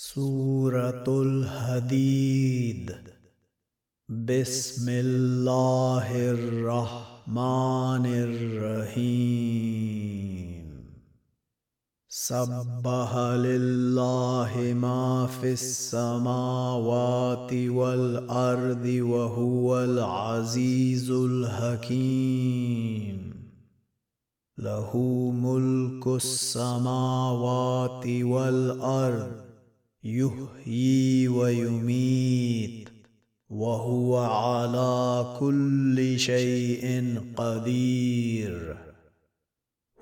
سورة الحديد. بسم الله الرحمن الرحيم. سبح لله ما في السماوات والأرض وهو العزيز الحكيم. له ملك السماوات والأرض يحيي ويميت وهو على كل شيء قدير.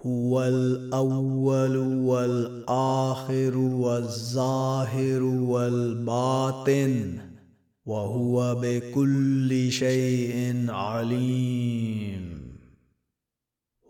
هو الأول والآخر والظاهر والباطن وهو بكل شيء عليم.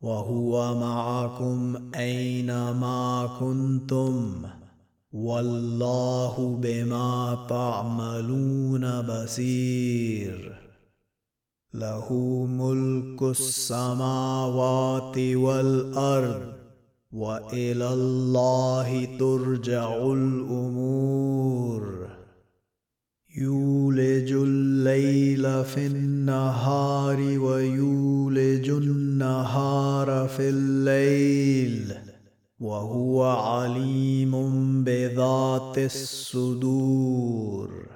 وهو معكم أينما كنتم والله بما تعملون بصير. له ملك السماوات والأرض وإلى الله ترجع الأمور. يولج الليل في النهار ويولج النهار في الليل وهو عليم بذات الصدور.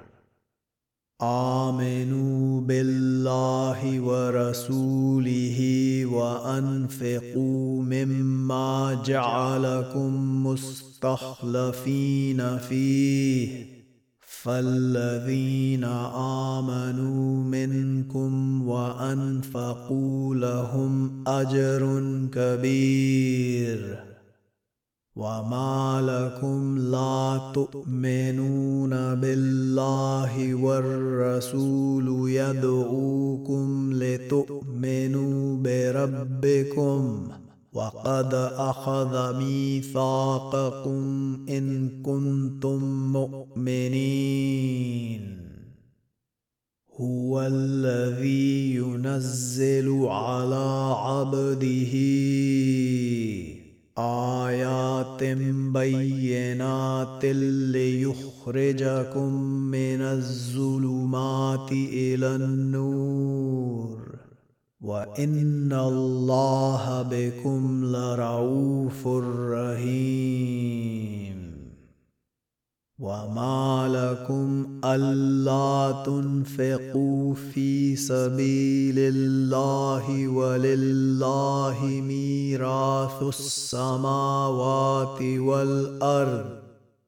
آمنوا بالله ورسوله وأنفقوا مما جعلكم مستخلفين فيه. فالذين آمنوا منكم وأنفقوا لهم أجر كبير. وما لكم لا تؤمنون بالله والرسول يدعوكم لتؤمنوا بربكم. وقد اخذ ميثاقكم ان كنتم مؤمنين هو الذي ينزل على عبده ايات بينات ليخرجكم من الظلمات إلى النور وان الله بكم لرؤوف رحيم. وما لكم الا تنفقوا في سبيل الله ولله ميراث السماوات والارض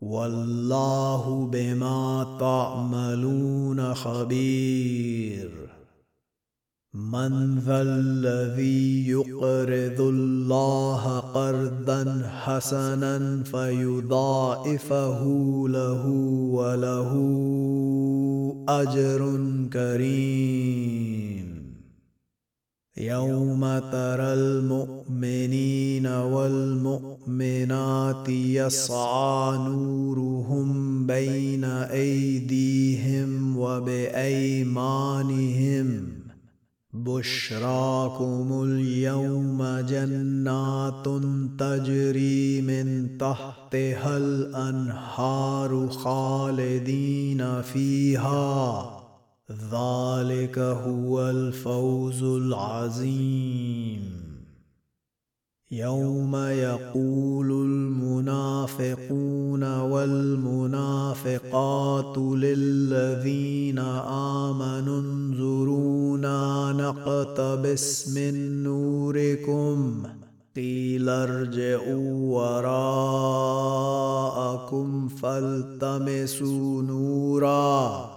والله بما تعملون خبير. من ذا الذي يقرض الله قرضا حسنا فيضاعفه له وله أجر كريم. يوم ترى المؤمنين والمؤمنات يسعى نورهم بين أيديهم وبأيمانهم. بشراكم اليوم جنات تجري من تحتها الأنهار خالدين فيها. ذلك هو الفوز العظيم. يوم يقول المنافقون والمنافقات للذين آمنوا انظرونا نقتبس من نوركم. قيل ارجعوا وراءكم فالتمسوا نورا.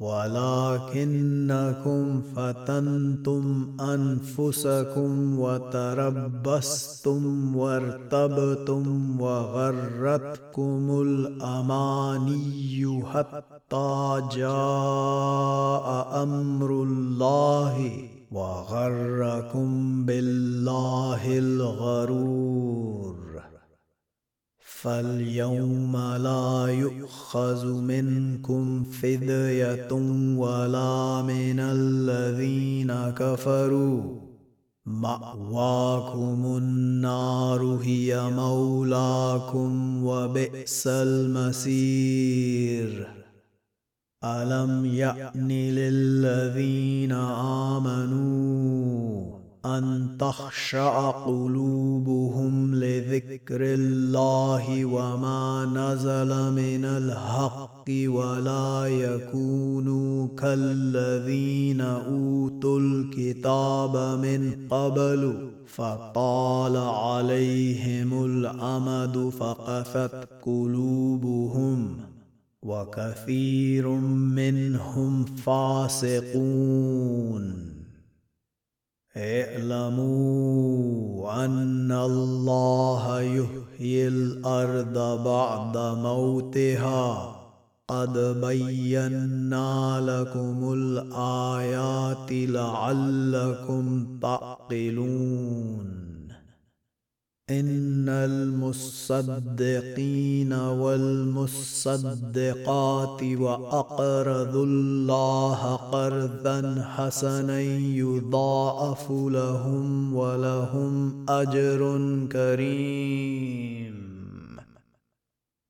ولكنكم فتنتم أنفسكم وتربصتم وارتبتم وغرتكم الأماني حتى جاء أمر الله وغركم بالله الغرور. فاليوم لا يؤخذ منكم فدية ولا من الذين كفروا. مأواكم النار هي مولاكم وبئس المسير. ألم يأن للذين آمنوا ان تخشع قلوبهم لذكر الله وما نزل من الحق ولا يكونوا كالذين اوتوا الكتاب من قبل فطال عليهم الامد فقفت قلوبهم وكثير منهم فاسقون اعلموا أن الله يحيي الأرض بعد موتها. قد بينا لكم الآيات لعلكم تعقلون. إن المصدقين والمصدقات وأقرضوا الله قرضا حسنا يضاعف لهم ولهم أجر كريم.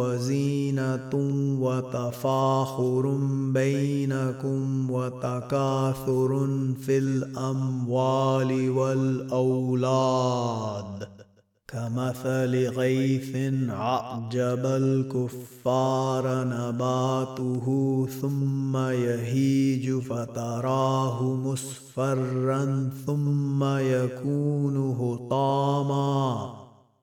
وزينة وتفاخر بينكم وتكاثر في الأموال والأولاد. كمثل غيث عجب الكفار نباته ثم يهيج فتراه مصفرا ثم يكون هطاما.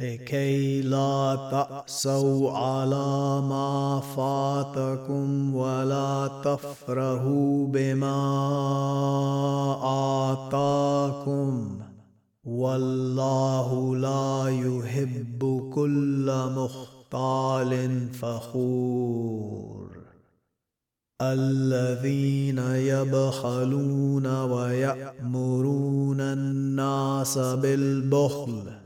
لكي لا تأسوا على ما فاتكم ولا تفرحوا بما آتاكم. والله لا يحب كل مختال فخور. الذين يبخلون ويأمرون الناس بالبخل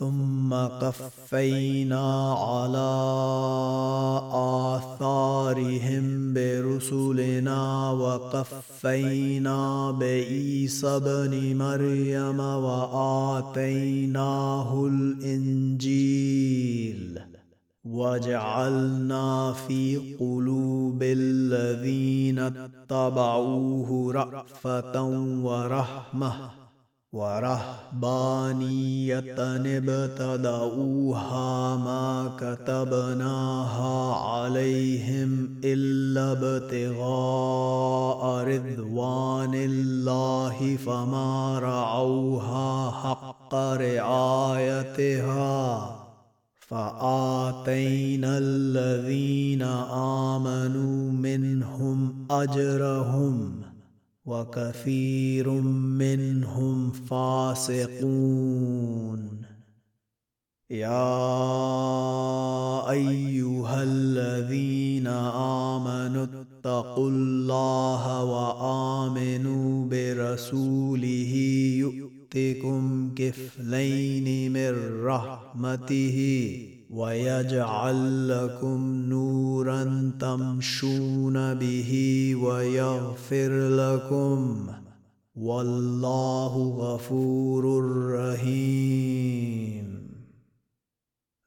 ثم قفينا على آثارهم برسلنا وقفينا بعيسى بن مريم وآتيناه الإنجيل وجعلنا في قلوب الذين اتبعوه رأفة ورحمة ورهبانية ابتدأوها ما كتبناها عليهم إلا ابتغاء رضوان الله فما رعوها حق رعايتها. فآتينا الذين آمنوا منهم أجرهم وكثير منهم فاسقون. يا أيها الذين آمنوا اتقوا الله وآمنوا برسوله يؤتكم كفلين من رحمته. ويجعل لكم نورا تمشون به ويغفر لكم. والله غفور رحيم.